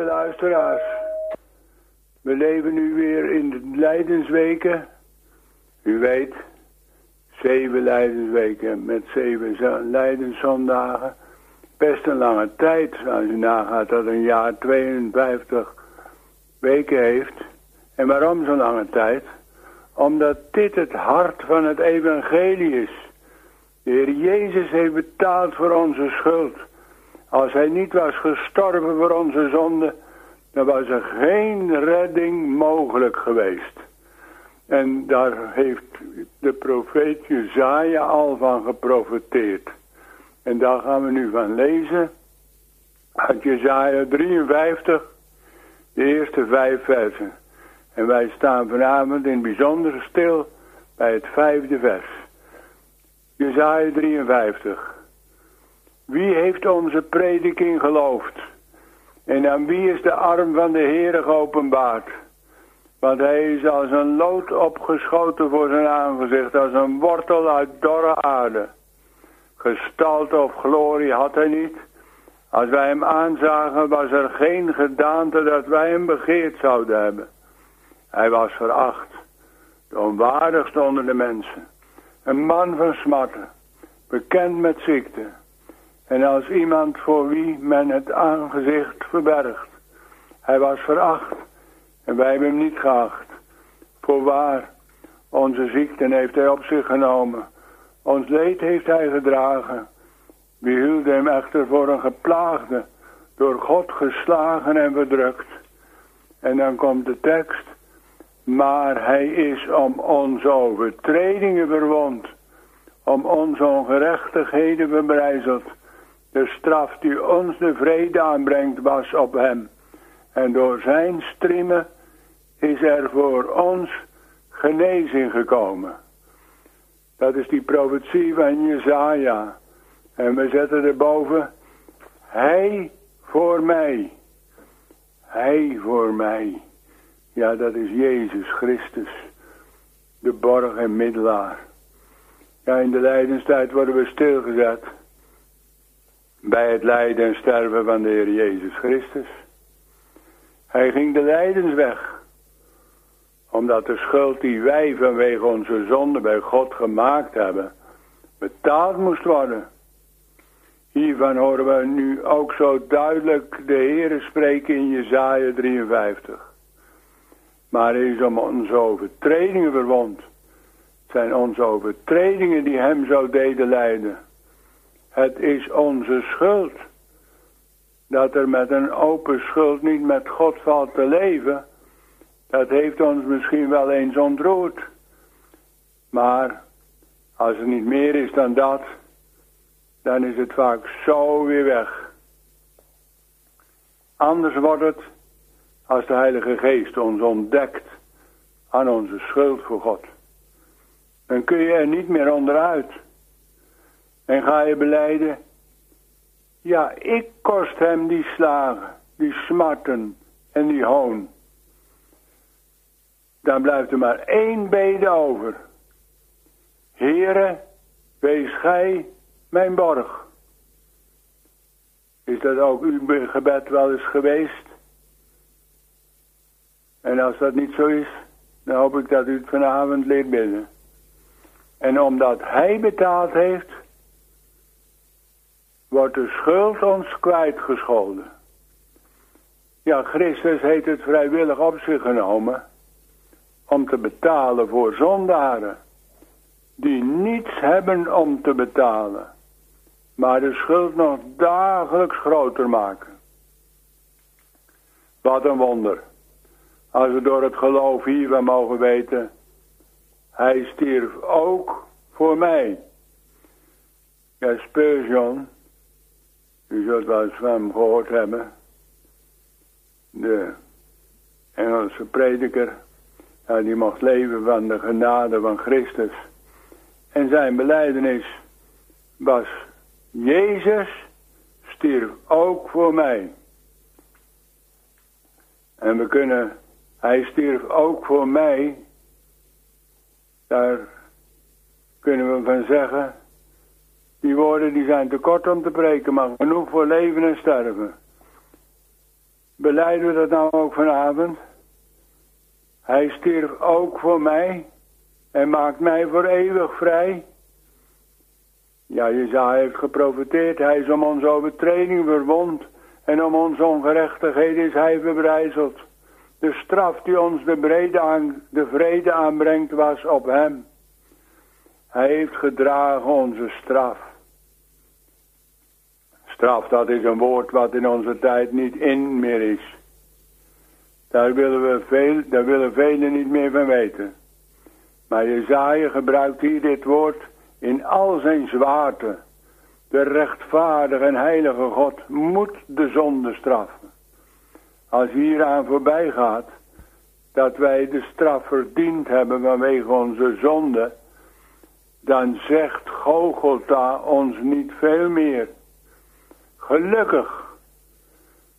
luisteraars. We leven nu weer in de Leidensweken. U weet, zeven Leidensweken met zeven Leidenszondagen. Best een lange tijd, als u nagaat dat een jaar 52 weken heeft. En waarom zo'n lange tijd? Omdat dit het hart van het evangelie is. De Heer Jezus heeft betaald voor onze schuld. Als hij niet was gestorven voor onze zonde, dan was er geen redding mogelijk geweest. En daar heeft de profeet Jezaja al van geprofeteerd. En daar gaan we nu van lezen. Uit Jezaja 53, de eerste vijf versen. En wij staan vanavond in bijzonder stil bij het vijfde vers. Jezaja 53. Wie heeft onze prediking geloofd? En aan wie is de arm van de Heer geopenbaard? Want hij is als een lood opgeschoten voor zijn aangezicht, als een wortel uit dorre aarde. Gestalte of glorie had hij niet. Als wij hem aanzagen, was er geen gedaante dat wij hem begeerd zouden hebben. Hij was veracht, de onwaardigste onder de mensen. Een man van smarten, bekend met ziekte. En als iemand voor wie men het aangezicht verbergt. Hij was veracht en wij hebben hem niet geacht. Voorwaar, onze ziekten heeft hij op zich genomen. Ons leed heeft hij gedragen. We hielden hem echter voor een geplaagde, door God geslagen en verdrukt. En dan komt de tekst. Maar hij is om onze overtredingen verwond, om onze ongerechtigheden verbrijzeld. De straf die ons de vrede aanbrengt was op hem. En door zijn striemen is er voor ons genezing gekomen. Dat is die profetie van Jezaja. En we zetten erboven, hij voor mij. Hij voor mij. Ja, dat is Jezus Christus, de borg en middelaar. Ja, in de lijdenstijd worden we stilgezet bij het lijden en sterven van de Heer Jezus Christus. Hij ging de lijdensweg, omdat de schuld die wij vanwege onze zonde bij God gemaakt hebben, betaald moest worden. Hiervan horen we nu ook zo duidelijk de Heere spreken in Jezaja 53. Maar hij is om onze overtredingen verwond. Het zijn onze overtredingen die hem zo deden lijden. Het is onze schuld. Dat er met een open schuld niet met God valt te leven. Dat heeft ons misschien wel eens ontroerd. Maar als het niet meer is dan dat, dan is het vaak zo weer weg. Anders wordt het als de Heilige Geest ons ontdekt aan onze schuld voor God. Dan kun je er niet meer onderuit. En ga je beleiden, ja, ik kost hem die slagen, die smarten en die hoon. Dan blijft er maar één bede over. Heere, wees gij mijn borg. Is dat ook uw gebed wel eens geweest? En als dat niet zo is, dan hoop ik dat u het vanavond leert bidden. En omdat hij betaald heeft, wordt de schuld ons kwijtgescholden. Ja, Christus heeft het vrijwillig op zich genomen om te betalen voor zondaren die niets hebben om te betalen, maar de schuld nog dagelijks groter maken. Wat een wonder. Als we door het geloof hiervan mogen weten, hij stierf ook voor mij. Ja, Spurgeon, u zult wel eens van hem gehoord hebben. De Engelse prediker, die mocht leven van de genade van Christus. En zijn beleidenis was, Jezus stierf ook voor mij. En we kunnen hij stierf ook voor mij. Daar kunnen we van zeggen. Die woorden die zijn te kort om te preken, maar genoeg voor leven en sterven. beleiden we dat nou ook vanavond? Hij stierf ook voor mij en maakt mij voor eeuwig vrij. Ja, Jezaja heeft geprofiteerd. Hij is om onze overtreding verwond en om onze ongerechtigheid is hij verbrijzeld. De straf die ons de, brede aan, de vrede aanbrengt was op hem. Hij heeft gedragen onze straf. Straf, dat is een woord wat in onze tijd niet in meer is. Daar willen we veel, daar willen velen niet meer van weten. Maar Jezaja gebruikt hier dit woord in al zijn zwaarte. De rechtvaardige en heilige God moet de zonde straffen. Als hieraan voorbij gaat dat wij de straf verdiend hebben vanwege onze zonde, dan zegt Gogolta ons niet veel meer. Gelukkig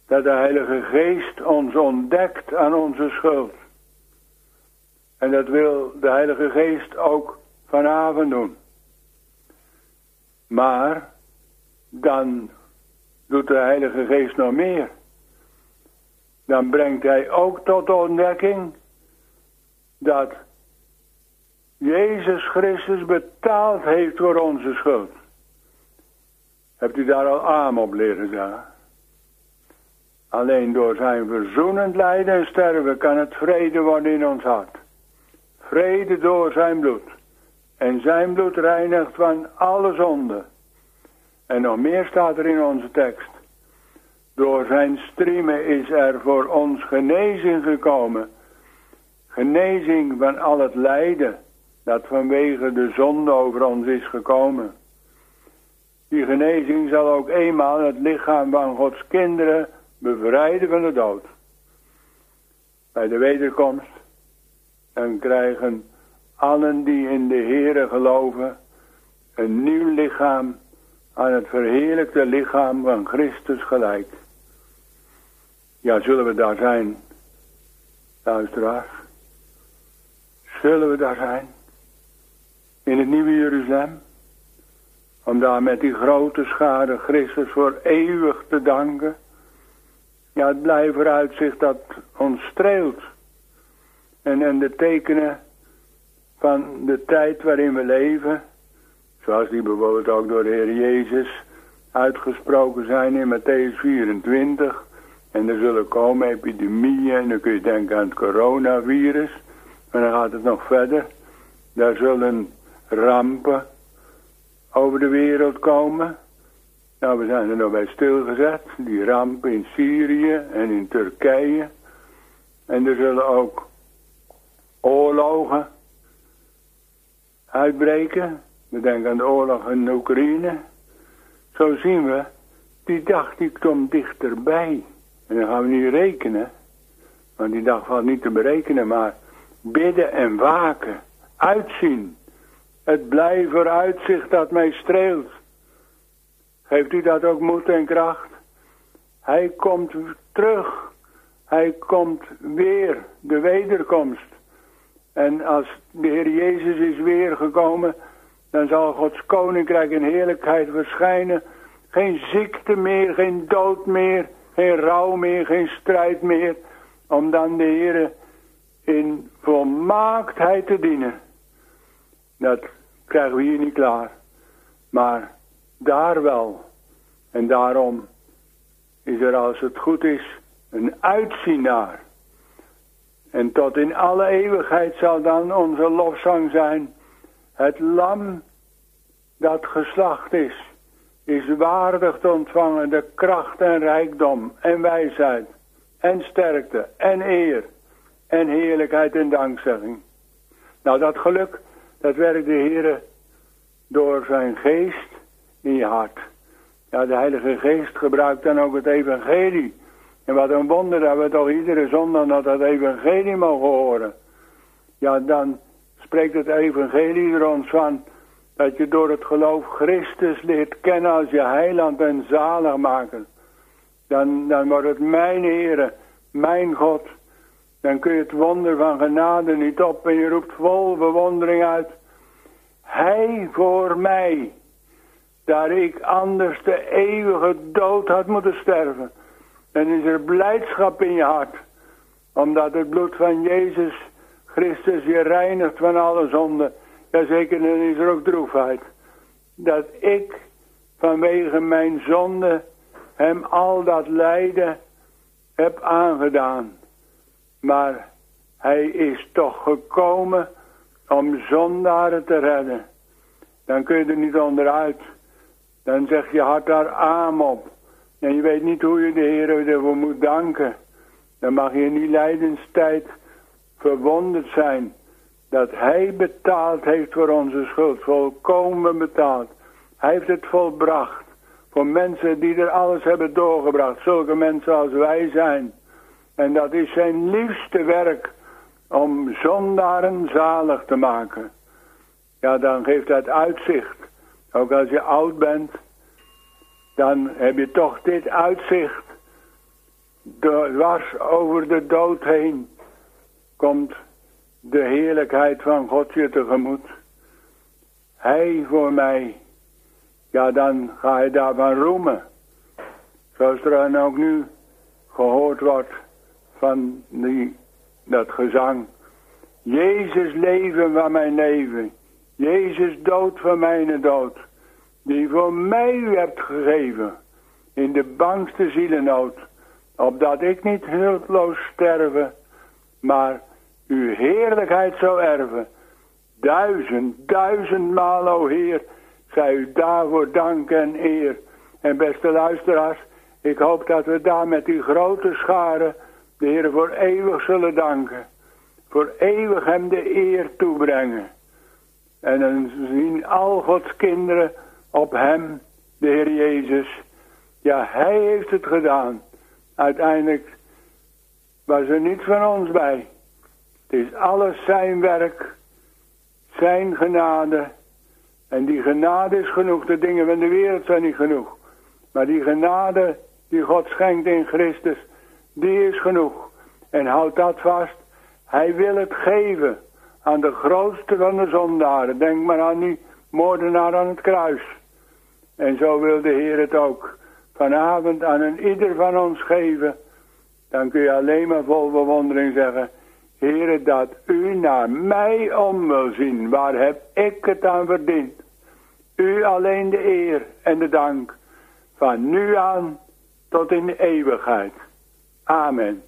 dat de Heilige Geest ons ontdekt aan onze schuld. En dat wil de Heilige Geest ook vanavond doen. Maar dan doet de Heilige Geest nog meer. Dan brengt hij ook tot de ontdekking dat Jezus Christus betaald heeft voor onze schuld. Hebt u daar al aan op leren zeggen? Alleen door zijn verzoenend lijden en sterven kan het vrede worden in ons hart. Vrede door zijn bloed. En zijn bloed reinigt van alle zonde. En nog meer staat er in onze tekst. Door zijn striemen is er voor ons genezing gekomen. Genezing van al het lijden dat vanwege de zonde over ons is gekomen. Die genezing zal ook eenmaal het lichaam van Gods kinderen bevrijden van de dood. Bij de wederkomst dan krijgen allen die in de Here geloven een nieuw lichaam aan het verheerlijkte lichaam van Christus gelijk. Ja, zullen we daar zijn, luisteraars? Zullen we daar zijn? In het nieuwe Jeruzalem? Om daar met die grote schade Christus voor eeuwig te danken? Ja, het vooruitzicht dat ons streelt. En, en de tekenen van de tijd waarin we leven, zoals die bijvoorbeeld ook door de Heer Jezus uitgesproken zijn in Matthäus 24. En er zullen komen epidemieën en dan kun je denken aan het coronavirus. En dan gaat het nog verder. Daar zullen rampen over de wereld komen. Nou, we zijn er nog bij stilgezet. Die rampen in Syrië en in Turkije. En er zullen ook oorlogen uitbreken. We denken aan de oorlog in Oekraïne. Zo zien we, die dag die komt dichterbij. En dan gaan we niet rekenen. Want die dag valt niet te berekenen, maar bidden en waken. Uitzien. Het blijven uitzicht dat mij streelt. Geeft u dat ook moed en kracht? Hij komt terug. Hij komt weer. De wederkomst. En als de Heer Jezus is weergekomen, dan zal Gods koninkrijk in heerlijkheid verschijnen. Geen ziekte meer, geen dood meer, geen rouw meer, geen strijd meer. Om dan de Heer in volmaaktheid te dienen. Dat krijgen we hier niet klaar. Maar daar wel. En daarom is er als het goed is een uitzien naar. En tot in alle eeuwigheid zal dan onze lofzang zijn. Het lam dat geslacht is, is waardig te ontvangen de kracht en rijkdom en wijsheid en sterkte en eer en heerlijkheid en dankzegging. Nou, dat geluk, dat werkt de Heer door zijn geest in je hart. Ja, de Heilige Geest gebruikt dan ook het evangelie en wat een wonder dat we toch iedere zondag naar dat evangelie mogen horen. Ja, dan spreekt het evangelie er ons van dat je door het geloof Christus leert kennen als je heiland en zalig maken. Dan, dan wordt het mijn Heere, mijn God. Dan kun je het wonder van genade niet op en je roept vol bewondering uit. Hij voor mij, daar ik anders de eeuwige dood had moeten sterven Dan is er blijdschap in je hart. Omdat het bloed van Jezus Christus je reinigt van alle zonde. Jazeker, dan is er ook droefheid. Dat ik vanwege mijn zonde hem al dat lijden heb aangedaan. Maar hij is toch gekomen om zondaren te redden. Dan kun je er niet onderuit. Dan zeg je hart daar aan op. En je weet niet hoe je de Heer ervoor moet danken. Dan mag je in die lijdenstijd verwonderd zijn. Dat hij betaald heeft voor onze schuld. Volkomen betaald. Hij heeft het volbracht. Voor mensen die er alles hebben doorgebracht. Zulke mensen als wij zijn. En dat is zijn liefste werk. Om zondaren zalig te maken. Ja, dan geeft dat uitzicht. Ook als je oud bent. Dan heb je toch dit uitzicht. Dwars over de dood heen. Komt de heerlijkheid van God je tegemoet. Hij voor mij ja dan ga je daarvan roemen. Zoals er dan ook nu gehoord wordt van die, dat gezang. Jezus leven van mijn leven. Jezus dood van mijn dood. Die voor mij werd gegeven. In de bangste zielenood. Opdat ik niet hulploos sterven. Maar uw heerlijkheid zou erven. Duizend, duizendmaal, o Heer zij u daarvoor dank en eer. En beste luisteraars, ik hoop dat we daar met die grote scharen de Heer voor eeuwig zullen danken. Voor eeuwig hem de eer toebrengen. En dan zien al Gods kinderen op hem, de Heer Jezus. Ja, hij heeft het gedaan. Uiteindelijk was er niets van ons bij. Het is alles zijn werk, zijn genade en die genade is genoeg. De dingen van de wereld zijn niet genoeg. Maar die genade die God schenkt in Christus, die is genoeg. En houd dat vast. Hij wil het geven aan de grootste van de zondaren. Denk maar aan die moordenaar aan het kruis. En zo wil de Heer het ook vanavond aan een ieder van ons geven. Dan kun je alleen maar vol bewondering zeggen... Heere, dat u naar mij om wil zien. Waar heb ik het aan verdiend? U alleen de eer en de dank. Van nu aan tot in de eeuwigheid. Amen.